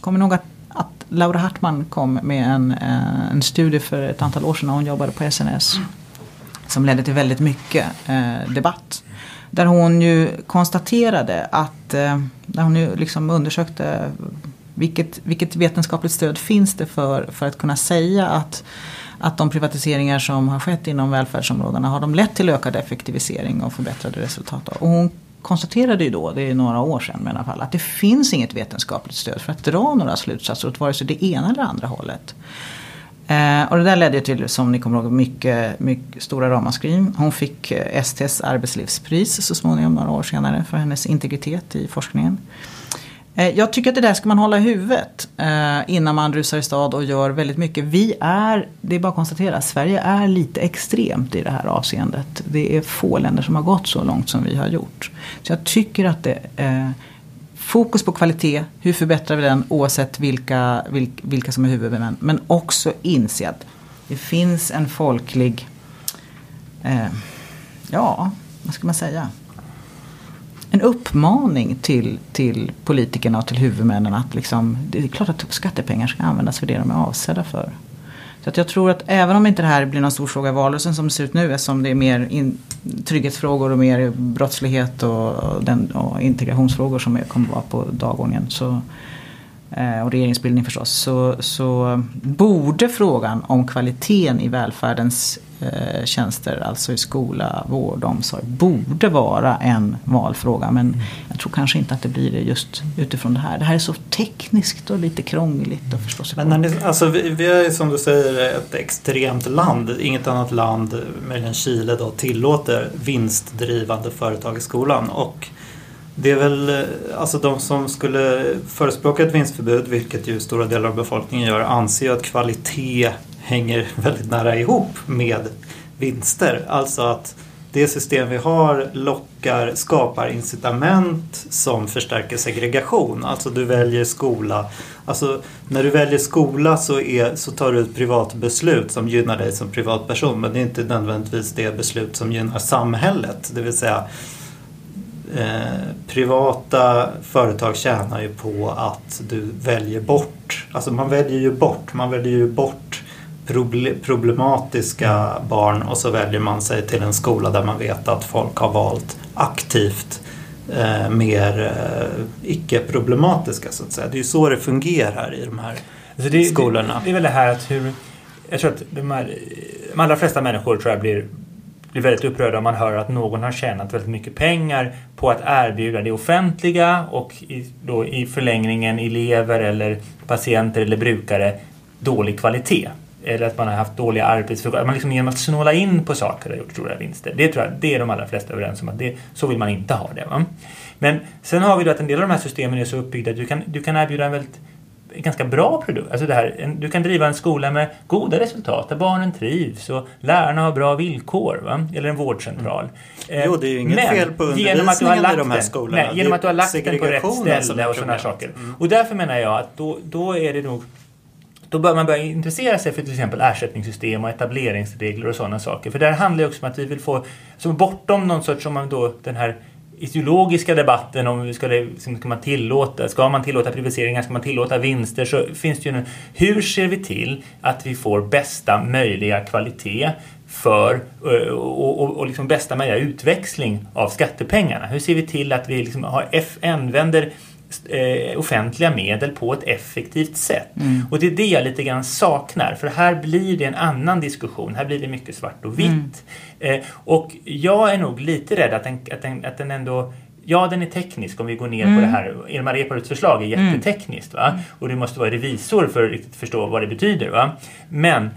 Kommer ihåg att, att Laura Hartman kom med en, eh, en studie för ett antal år sedan när hon jobbade på SNS. Som ledde till väldigt mycket eh, debatt. Där hon ju konstaterade att, eh, när hon ju liksom undersökte vilket, vilket vetenskapligt stöd finns det för, för att kunna säga att, att de privatiseringar som har skett inom välfärdsområdena har de lett till ökad effektivisering och förbättrade resultat. Och hon konstaterade ju då, det är några år sedan i alla fall, att det finns inget vetenskapligt stöd för att dra några slutsatser åt vare sig det ena eller andra hållet. Eh, och det där ledde till, som ni kommer ihåg, mycket, mycket stora ramaskrin. Hon fick eh, STs arbetslivspris så småningom, några år senare, för hennes integritet i forskningen. Eh, jag tycker att det där ska man hålla i huvudet eh, innan man rusar i stad och gör väldigt mycket. Vi är, det är bara att konstatera, Sverige är lite extremt i det här avseendet. Det är få länder som har gått så långt som vi har gjort. Så jag tycker att det eh, Fokus på kvalitet, hur förbättrar vi den oavsett vilka, vilka, vilka som är huvudmän. Men också inse att det finns en folklig, eh, ja, vad ska man säga? En uppmaning till, till politikerna och till huvudmännen att liksom, det är klart att skattepengar ska användas för det de är avsedda för. Så att jag tror att även om inte det här blir någon stor fråga i valrörelsen som det ser ut nu eftersom det är mer in, trygghetsfrågor och mer brottslighet och, och, den, och integrationsfrågor som kommer vara på dagordningen. Så, eh, och regeringsbildning förstås. Så, så borde frågan om kvaliteten i välfärdens eh, tjänster, alltså i skola, vård och omsorg, borde vara en valfråga. Men jag tror kanske inte att det blir det just utifrån det här. Det här är så tekniskt och lite krångligt att förstå sig Men ni, alltså, vi, vi är som du säger ett extremt land. Inget annat land, möjligen Chile då, tillåter vinstdrivande företag i skolan. Och det är väl alltså de som skulle förespråka ett vinstförbud, vilket ju stora delar av befolkningen gör, anser att kvalitet hänger väldigt nära ihop med vinster. Alltså att det system vi har lockar, skapar incitament som förstärker segregation. Alltså du väljer skola. Alltså när du väljer skola så, är, så tar du ett privat beslut som gynnar dig som privatperson. Men det är inte nödvändigtvis det beslut som gynnar samhället. Det vill säga eh, privata företag tjänar ju på att du väljer bort. Alltså man väljer ju bort. Man väljer ju bort problematiska barn och så väljer man sig till en skola där man vet att folk har valt aktivt eh, mer eh, icke-problematiska så att säga. Det är ju så det fungerar i de här alltså det, skolorna. Det, det, är väl det här att hur... Jag tror att de, här, de allra flesta människor tror jag blir, blir väldigt upprörda om man hör att någon har tjänat väldigt mycket pengar på att erbjuda det offentliga och i, då i förlängningen elever eller patienter eller brukare dålig kvalitet eller att man har haft dåliga arbetsvillkor. Man liksom genom att snåla in på saker har gjort stora vinster. Det tror jag det är de allra flesta överens om att det, så vill man inte ha det. Va? Men sen har vi då att en del av de här systemen är så uppbyggda att du kan, du kan erbjuda en väldigt ganska bra produkt. Alltså det här, en, du kan driva en skola med goda resultat där barnen trivs och lärarna har bra villkor. Va? Eller en vårdcentral. Mm. Jo, det är ju inget Men, fel på undervisningen i de här skolorna. Nej, genom att du har lagt den på rätt ställe och sådana saker. Mm. Och därför menar jag att då, då är det nog då bör man börja intressera sig för till exempel ersättningssystem och etableringsregler och sådana saker. För där handlar det också om att vi vill få, så bortom någon sorts, som man då den här ideologiska debatten om ska, det, liksom, ska man tillåta, ska man tillåta privatiseringar, ska man tillåta vinster så finns det ju en, hur ser vi till att vi får bästa möjliga kvalitet för eh, och, och, och liksom bästa möjliga utväxling av skattepengarna? Hur ser vi till att vi liksom har, använder eh, offentliga medel på ett effektivt sätt. Mm. Och det är det jag lite grann saknar för här blir det en annan diskussion. Här blir det mycket svart och vitt. Mm. Eh, och jag är nog lite rädd att den, att den, att den ändå Ja, den är teknisk om vi går ner mm. på det här. Ilmar Reepalus förslag är mm. jättetekniskt. Va? Och du måste vara revisor för att riktigt förstå vad det betyder. Va? Men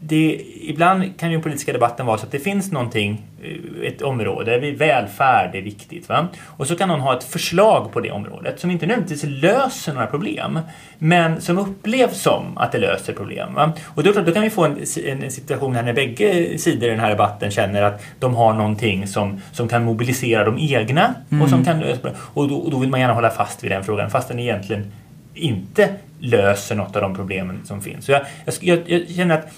det, ibland kan ju den politiska debatten vara så att det finns någonting, eh, ett område, välfärd är viktigt. Va? Och så kan någon ha ett förslag på det området som inte nödvändigtvis löser några problem men som upplevs som att det löser problem. Va? Och då, då kan vi få en, en, situation här när bägge sidor i den här debatten känner att de har någonting som, som kan mobilisera de egna mm. och som kan lösa Och då, och då vill man gärna hålla fast vid den frågan fast den egentligen inte löser något av de problemen som finns. Så jag, jag, jag känner att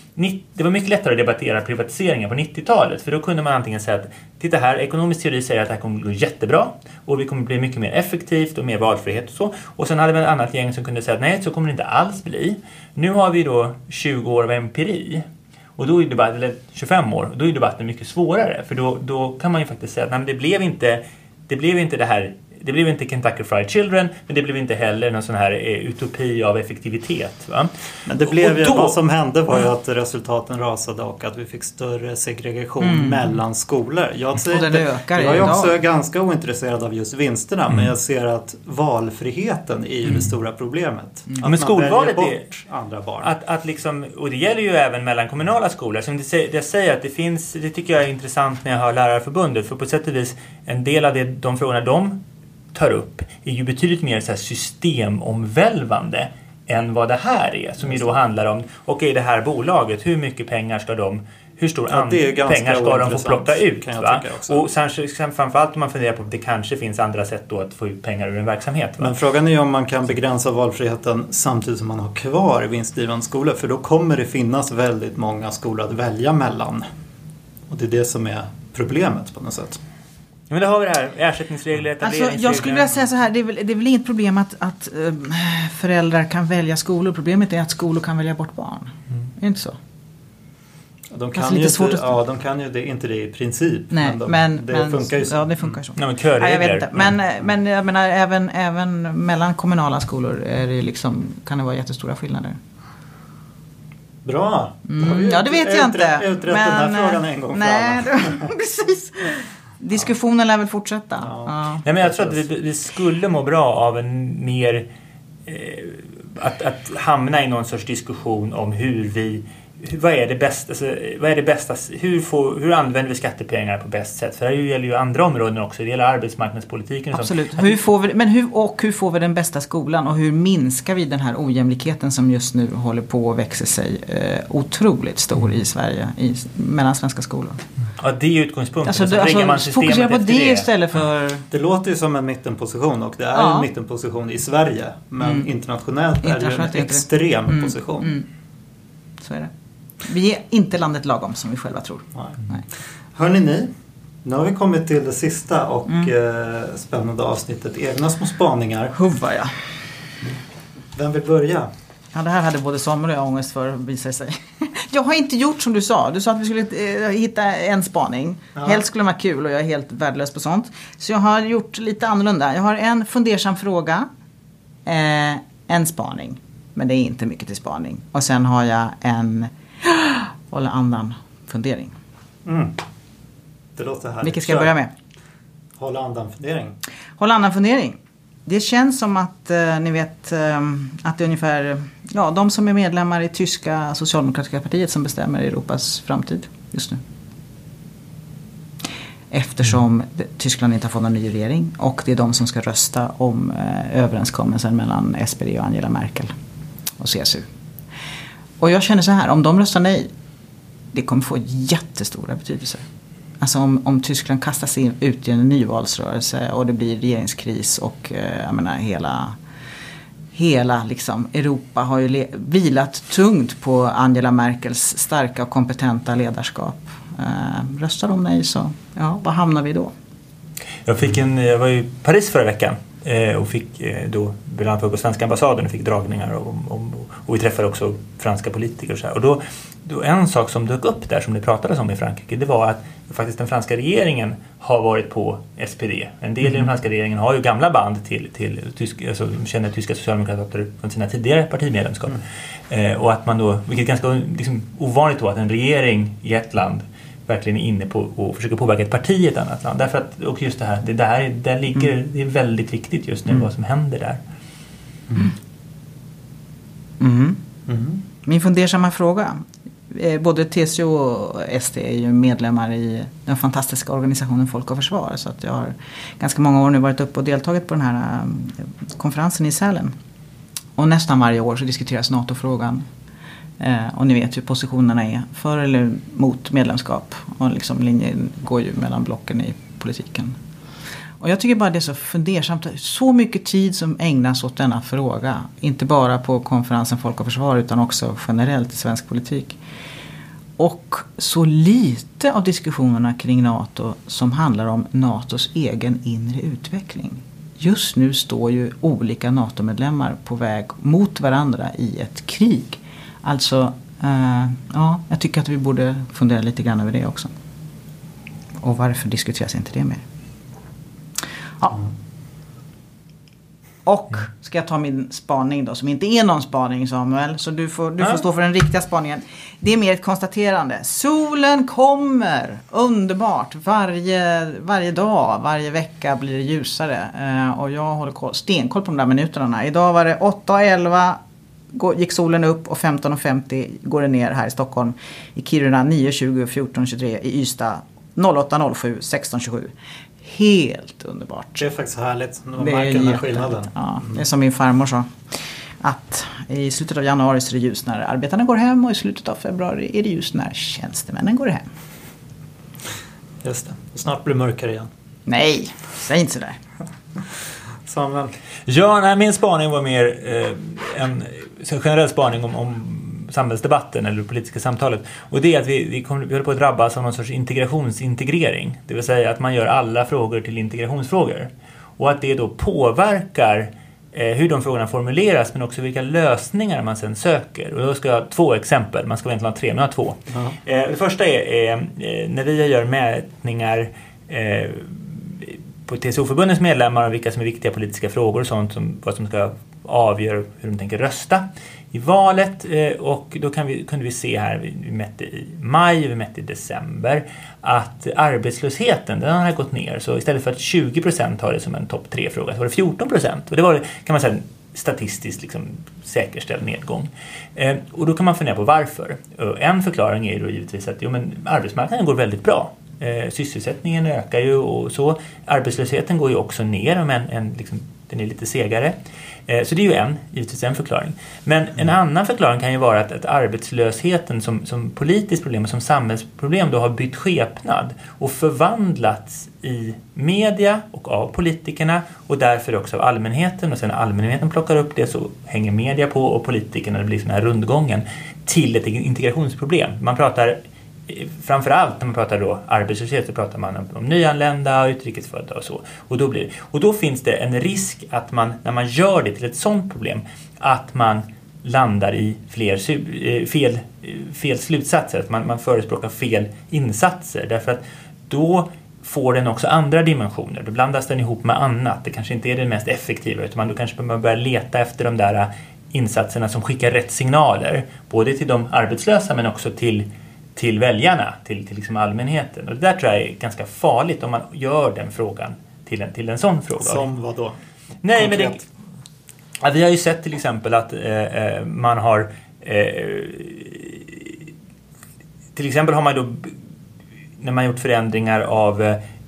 det var mycket lättare att debattera privatiseringar på 90-talet för då kunde man antingen säga att titta här, ekonomisk teori säger att det här kommer att gå jättebra och vi kommer att bli mycket mer effektivt och mer valfrihet och så. Och sen hade vi ett annat gäng som kunde säga att nej, så kommer det inte alls bli. Nu har vi då 20 år av empiri och då är debatten, eller 25 år, då är debatten mycket svårare för då, då kan man ju faktiskt säga att nej, men det blev inte det blev inte det här det blev inte Kentucky Fried Children men det blev inte heller någon sån här eh, utopi av effektivitet. Va? Men det blev ju, då, vad som hände var ju att resultaten rasade och att vi fick större segregation mm. mellan skolor. Jag, och den ökar jag är också idag. ganska ointresserad av just vinsterna mm. men jag ser att valfriheten är ju mm. det stora problemet. Mm. Att men skolvalet är andra barn. Att, att liksom, och det gäller ju även mellan kommunala skolor. Som det, jag säger att det finns, det tycker jag är intressant när jag hör Lärarförbundet för på sätt och vis en del av det, de frågorna de tar upp är ju betydligt mer så systemomvälvande än vad det här är. Som ju då handlar om, okej okay, det här bolaget, hur mycket pengar ska de hur stor ja, pengar ska de få plocka ut? Va? Och kanske, framförallt om man funderar på att det kanske finns andra sätt då att få ut pengar ur en verksamhet. Va? Men frågan är ju om man kan begränsa valfriheten samtidigt som man har kvar vinstdrivande skolor. För då kommer det finnas väldigt många skolor att välja mellan. Och det är det som är problemet på något sätt. Men då har vi det här, ersättningsregler, etableringsregler. Alltså, jag skulle vilja säga så här, det är väl, det är väl inget problem att, att um, föräldrar kan välja skolor. Problemet är att skolor kan välja bort barn. Mm. Är det inte så? De kan, ju inte, ja, de kan ju det, inte det i princip. Nej, men, de, men det men, funkar ju så. Ja, det funkar så. Mm. men körregler. Ja, jag vet inte. Men, mm. men jag menar, även, även mellan kommunala skolor är det liksom, kan det vara jättestora skillnader. Bra! Mm, ja, det vet jag inte. Utrett men, den här frågan en gång nej, för alla. precis. Diskussionen lär väl fortsätta. Ja. Ja. Nej, men jag tror att vi, vi skulle må bra av en mer eh, att, att hamna i någon sorts diskussion om hur vi vad är det bästa, alltså, vad är det bästa hur, får, hur använder vi skattepengar på bäst sätt? För det gäller ju andra områden också, det gäller arbetsmarknadspolitiken. Absolut, hur får vi, men hur, och hur får vi den bästa skolan och hur minskar vi den här ojämlikheten som just nu håller på att växa sig eh, otroligt stor i Sverige, i, mellan svenska skolor? Ja, det är utgångspunkten. Alltså, det, alltså, man fokusera på det, det istället för... Det låter ju som en mittenposition och det är ja. en mittenposition i Sverige. Men mm. internationellt, internationellt är det en extrem mm. position. Mm. Så är det. Vi är inte landet lagom som vi själva tror. Nej. Nej. Hörrni ni, nu har vi kommit till det sista och mm. eh, spännande avsnittet Egna små spaningar. Huva ja. Vem vill börja? Ja, det här hade både Samuel och jag ångest för visar sig. Jag har inte gjort som du sa. Du sa att vi skulle eh, hitta en spaning. Ja. Helst skulle det vara kul och jag är helt värdelös på sånt. Så jag har gjort lite annorlunda. Jag har en fundersam fråga. Eh, en spaning. Men det är inte mycket till spaning. Och sen har jag en hålla andan fundering. Mm. Det låter härligt. Vilket ska jag börja med? Hålla andan fundering. Hålla andan fundering. Det känns som att eh, ni vet eh, att det är ungefär ja, de som är medlemmar i tyska socialdemokratiska partiet som bestämmer Europas framtid just nu. Eftersom mm. Tyskland inte har fått någon ny regering och det är de som ska rösta om eh, överenskommelsen mellan SPD och Angela Merkel och CSU. Och jag känner så här, om de röstar nej, det kommer få jättestora betydelser. Alltså om, om Tyskland kastas in, ut i en nyvalsrörelse och det blir regeringskris och eh, jag menar hela Hela liksom, Europa har ju vilat tungt på Angela Merkels starka och kompetenta ledarskap. Eh, röstar de nej så, ja, var hamnar vi då? Jag, fick en, jag var i Paris förra veckan och fick eh, då bland annat på svenska ambassaden och fick dragningar om, om, och vi träffade också franska politiker och så här. Och då, då, en sak som dök upp där som det pratades om i Frankrike det var att faktiskt den franska regeringen har varit på SPD. En del mm. i den mm. franska regeringen har ju gamla band till, till tysk, alltså, känner tyska socialdemokrater från sina tidigare partimedlemskap. Mm. Eh, och att man då, vilket är ganska liksom, ovanligt då att en regering i ett land verkligen är inne på och försöker påverka ett parti i ett annat land. Därför att, och just det här, det, där, där ligger, mm. det är väldigt viktigt just nu mm. vad som händer där. Mm. mm. mm. Min fundersamma fråga. Eh, både TCO och SD är ju medlemmar i den fantastiska organisationen Folk och Försvar. Så att jag har ganska många år nu varit uppe och deltagit på den här eh, konferensen i Sälen. Och nästan varje år så diskuteras NATO-frågan Eh, och ni vet hur positionerna är för eller mot medlemskap. Och liksom linjen går ju mellan blocken i politiken. Och jag tycker bara det är så fundersamt. Så mycket tid som ägnas åt denna fråga. Inte bara på konferensen Folk och Försvar utan också generellt i svensk politik. Och så lite av diskussionerna kring NATO som handlar om NATOs egen inre utveckling. Just nu står ju olika NATO-medlemmar på väg mot varandra i ett krig. Alltså, eh, ja, jag tycker att vi borde fundera lite grann över det också. Och varför diskuteras inte det mer? Ja. Och ska jag ta min spaning då, som inte är någon spaning Samuel. Så du får, du får stå för den riktiga spaningen. Det är mer ett konstaterande. Solen kommer! Underbart! Varje, varje dag, varje vecka blir det ljusare. Eh, och jag håller koll, stenkoll på de där minuterna. Idag var det 8.11 gick solen upp och 15.50 går det ner här i Stockholm. I Kiruna 9.20 14.23 i Ystad 08.07 16.27 helt underbart. Det är faktiskt härligt. Man Det är märker den här skillnaden. Ja, det är som min farmor sa. Att i slutet av januari så är det ljust när arbetarna går hem och i slutet av februari är det ljust när tjänstemännen går hem. Just det. Snart blir det mörkare igen. Nej, säg inte sådär. Samuel. Ja, nej, min spaning var mer eh, en generell spaning om, om samhällsdebatten eller det politiska samtalet. Och det är att vi, vi, kommer, vi håller på att drabbas av någon sorts integrationsintegrering. Det vill säga att man gör alla frågor till integrationsfrågor. Och att det då påverkar eh, hur de frågorna formuleras men också vilka lösningar man sen söker. Och då ska jag ha två exempel, man ska egentligen ha tre men jag har två. Eh, det första är, är eh, när vi gör mätningar eh, på TCO-förbundens medlemmar om vilka som är viktiga politiska frågor och sånt som vad som ska avgör hur de tänker rösta i valet eh, och då kan vi, kunde vi se här, vi, mätte i maj, vi mätte i december att arbetslösheten den har gått ner så istället för att 20 procent har det som en topp tre fråga så var det 14 procent och det var kan man säga en statistiskt liksom säkerställd nedgång. Eh, och då kan man fundera på varför. En förklaring är ju då givetvis att jo, men arbetsmarknaden går väldigt bra. Eh, sysselsättningen ökar ju och så. Arbetslösheten går ju också ner, men en, liksom, den är lite segare. Eh, så det är ju en, givetvis en förklaring. Men en annan förklaring kan ju vara att, att arbetslösheten som, som politiskt problem och som samhällsproblem då har bytt skepnad och förvandlats i media och av politikerna och därför också av allmänheten och sen allmänheten plockar upp det så hänger media på och politikerna, det blir sån här rundgången till ett integrationsproblem. Man pratar framförallt när man pratar då arbetslöshet så pratar man om, om nyanlända och utrikesfödda och så. Och då, blir, och då finns det en risk att man, när man gör det till ett sådant problem, att man landar i fler, eh, fel, eh, fel slutsatser, att man, man förespråkar fel insatser. Därför att då får den också andra dimensioner. Då blandas den ihop med annat. Det kanske inte är det mest effektiva utan man då kanske man börjar leta efter de där eh, insatserna som skickar rätt signaler. Både till de arbetslösa men också till till väljarna, till, till liksom allmänheten. Och det där tror jag är ganska farligt om man gör den frågan till en, till en sån fråga. Som vad då? Nej, men det, ja, vi har ju sett till exempel att eh, eh, man har eh, till exempel har man då när man gjort förändringar av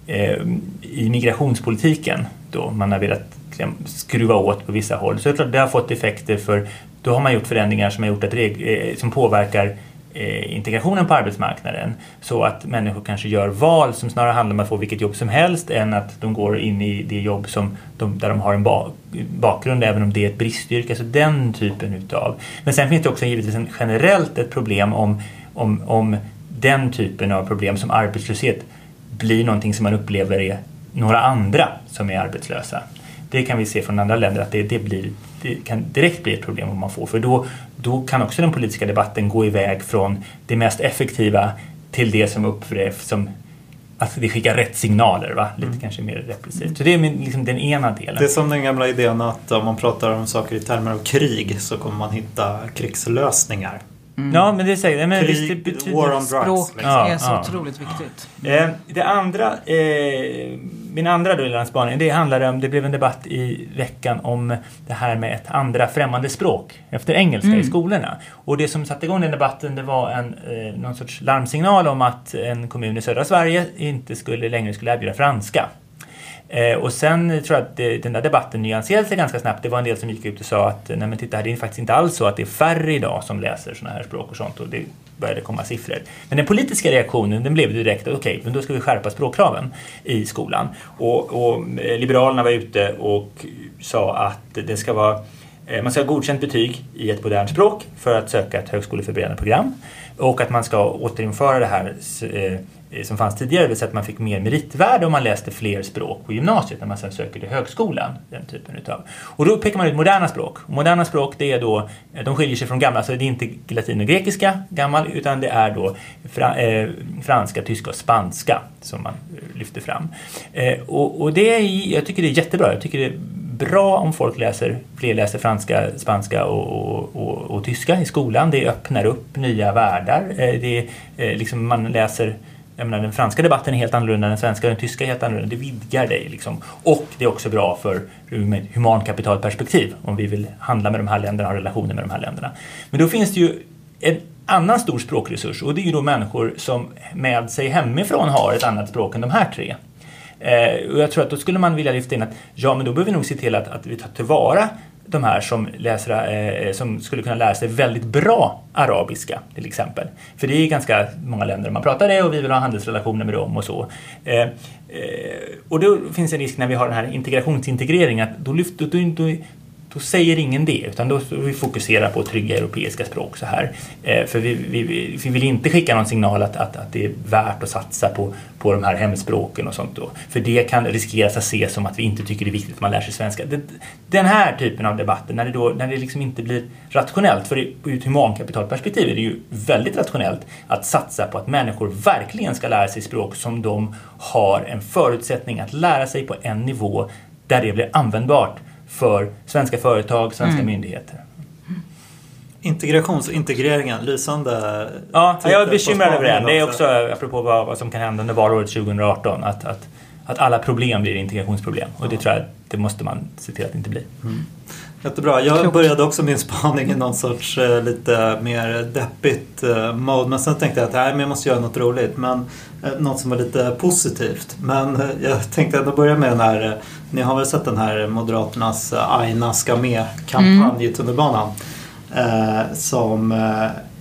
eh, i migrationspolitiken då man har velat liksom, skruva åt på vissa håll så det klart det har fått effekter för då har man gjort förändringar som har gjort att reg- eh, som påverkar eh, Eh, integrationen på arbetsmarknaden så att människor kanske gör val som snarare handlar om att få vilket jobb som helst än att de går in i det jobb som de, där de har en ba bakgrund även om det är ett bristyrke. Alltså den typen utav. Men sen finns det också givetvis en, generellt ett problem om, om, om den typen av problem som arbetslöshet blir någonting som man upplever är några andra som är arbetslösa. Det kan vi se från andra länder att det, det, blir, det kan direkt bli ett problem om man får. För då, då kan också den politiska debatten gå iväg från det mest effektiva till det som upplevs som att det skickar rätt signaler. Va? Lite kanske mer repressivt. Så det är min- liksom den ena delen. Det är som den gamla idén att om man pratar om saker i termer av krig så kommer man hitta krigslösningar. Ja, men det säger men visst, det Krig, betyder... war on drugs. Språk liksom. Ja, är så ja. otroligt viktigt. Eh, det andra, eh, min andra då lilla spaning, det handlade om, det blev en debatt i veckan om det här med ett andra främmande språk efter engelska i skolorna. Och det som satte igång den debatten det var en, eh, någon sorts larmsignal om att en kommun i södra Sverige inte skulle längre skulle erbjuda franska. Eh, och sen tror jag att det, den där debatten nyanserade sig ganska snabbt. Det var en del som gick ut och sa att nej men titta det är faktiskt inte alls så att det är färre idag som läser sådana här språk och sånt. Och det, började komma siffror. Men den politiska reaktionen den blev direkt okej, okay, men då ska vi skärpa språkkraven i skolan. Och, och eh, Liberalerna var ute och sa att det ska vara eh, man ska ha godkänt betyg i ett modernt språk för att söka ett högskoleförberedande program. Och att man ska återinföra det här eh, Eh, som fanns tidigare, det vill säga att man fick mer meritvärde om man läste fler språk på gymnasiet när man sen söker till högskolan. Den typen utav. Och då pekar man ut moderna språk. Moderna språk det är då, eh, de skiljer sig från gamla, så det är inte latin och grekiska gammal utan det är då fra, eh, franska, tyska och spanska som man eh, lyfter fram. Eh, och, och, det är, jag tycker det är jättebra. Jag tycker det är bra om folk läser, fler läser franska, spanska och, och, och tyska i skolan. Det öppnar upp nya världar. Eh, det, liksom man läser jag menar, den franska debatten är helt annorlunda, den svenska och den tyska är helt annorlunda. Det vidgar dig. Liksom. Och det är också bra för humankapitalperspektiv om vi vill handla med de här länderna och ha relationer med de här länderna. Men då finns det ju en annan stor språkresurs och det är ju då människor som med sig hemifrån har ett annat språk än de här tre. Eh, och jag tror att då skulle man vilja lyfta in att ja, men då behöver vi nog se till att, att vi tar tillvara de här som, läser, eh, eh, som skulle kunna lära sig väldigt bra arabiska till exempel. För det är ganska många länder man pratar det och vi vill ha handelsrelationer med dem och så. Eh, eh, och då finns en risk när vi har den här integrationsintegreringen att då, lyft, då, då, då säger ingen det utan då vi fokuserar på trygga europeiska språk så här. Eh, för vi, vi, vi, vill inte skicka någon signal att, att, att det är värt att satsa på, på de här hemspråken och sånt då. För det kan riskeras att ses som att vi inte tycker det är viktigt att man lär sig svenska. Det, den här typen av debatter när det, då, när det liksom inte blir rationellt, för ur ett humankapitalperspektiv är det ju väldigt rationellt att satsa på att människor verkligen ska lära sig språk som de har en förutsättning att lära sig på en nivå där det blir användbart för svenska företag, svenska mm. myndigheter. Integrationsintegreringen, lysande Ja, jag är bekymrad över det. Det är också apropå vad, vad som kan hända under valåret 2018. Att, att, att alla problem blir integrationsproblem. Och det tror jag det måste man se till att det inte blir. Mm. Jättebra. Jag började också min spaning i någon sorts eh, lite mer deppigt eh, mode. Men sen tänkte jag att nej, men jag måste göra något roligt. Men eh, något som var lite positivt. Men eh, jag tänkte ändå börja med den här. Eh, ni har väl sett den här Moderaternas eh, Aina ska med-kampanj mm. i tunnelbanan. som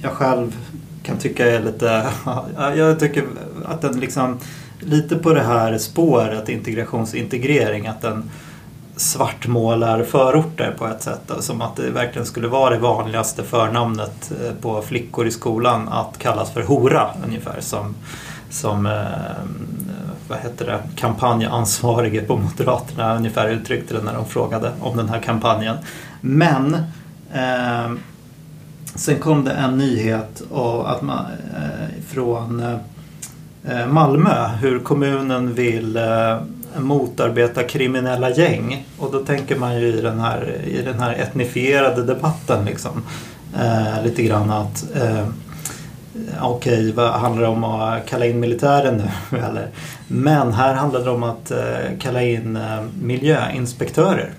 jag själv kan tycka är lite... jag tycker att den liksom lite på det här spåret integrationsintegrering. Att den svartmålar förorter på ett sätt. Som att det verkligen skulle vara det vanligaste förnamnet eh, på flickor i skolan att kallas för hora ungefär som, som eh, vad heter det, kampanjansvarige på Moderaterna ungefär uttryckte det när de frågade om den här kampanjen. Men eh, sen kom det en nyhet och att man, eh, från eh, Malmö hur kommunen vill eh, motarbeta kriminella gäng. Och då tänker man ju i den här, i den här etnifierade debatten liksom. Eh, lite grann att eh, Okej, okay, vad handlar det om att kalla in militären nu? Eller? Men här handlar det om att eh, kalla in eh, miljöinspektörer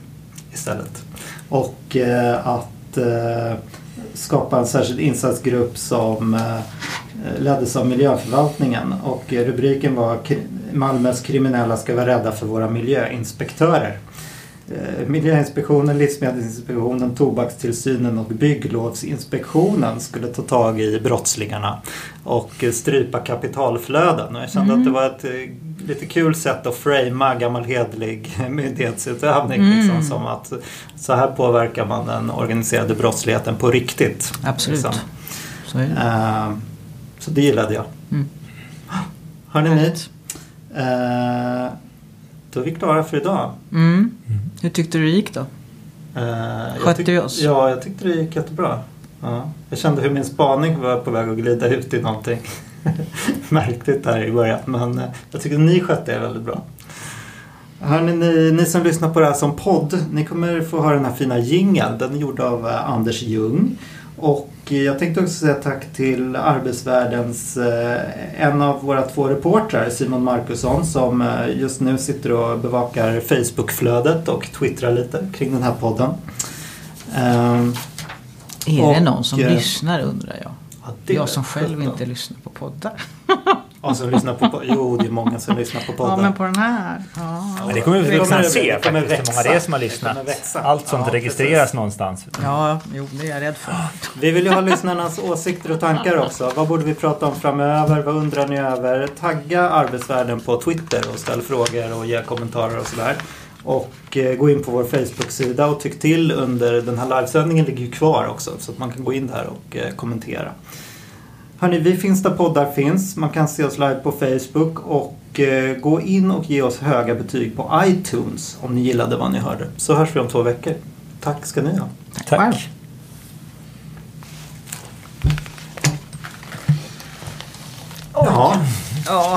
istället. Och eh, att eh, skapa en särskild insatsgrupp som eh, leddes av miljöförvaltningen och eh, rubriken var Malmös kriminella ska vara rädda för våra miljöinspektörer. Eh, Miljöinspektionen, Livsmedelsinspektionen, Tobakstillsynen och Bygglovsinspektionen skulle ta tag i brottslingarna och strypa kapitalflöden. Och jag kände mm. att det var ett eh, lite kul sätt att framea gammal hedlig myndighetsutövning. Mm. Liksom, som att så här påverkar man den organiserade brottsligheten på riktigt. Absolut. Liksom. Så, uh, så det gillade jag. Mm. Hörni ni? Uh, då är vi klara för idag. Mm. Hur tyckte du det gick då? Uh, Skötte vi oss? Ja, jag tyckte det gick jättebra. Ja. Jag kände hur min spaning var på väg att glida ut i någonting märkligt där i början. Men uh, jag tycker ni skötte er väldigt bra. Hörrni, ni, ni som lyssnar på det här som podd, ni kommer få höra den här fina jingeln. Den är gjord av uh, Anders Ljung. Och jag tänkte också säga tack till Arbetsvärldens, eh, en av våra två reportrar, Simon Markusson, som eh, just nu sitter och bevakar Facebookflödet och twittrar lite kring den här podden. Ehm, är och, det någon som eh, lyssnar undrar jag? Ja, jag som själv inte lyssnar på poddar. Ja, som lyssnar på, jo, det är många som lyssnar på poddar. Ja, men på den här. Ja, Men det kommer vi kunna kommer- se faktiskt, hur många det är som har lyssnat. Allt sånt Ja, registreras precis. någonstans. ja jo, det är jag rädd för. Vi vill ju ha lyssnarnas åsikter och tankar också. Vad borde vi prata om framöver? Vad undrar ni över? Tagga Arbetsvärlden på Twitter och ställ frågor och ge kommentarer och sådär. Och eh, gå in på vår Facebook-sida och tyck till under den här livesändningen ligger ju kvar också så att man kan gå in där och eh, kommentera. Hörni, vi finns där poddar finns. Man kan se oss live på Facebook och eh, gå in och ge oss höga betyg på iTunes om ni gillade vad ni hörde. Så hörs vi om två veckor. Tack ska ni ha. Tack. Jaha. Ja,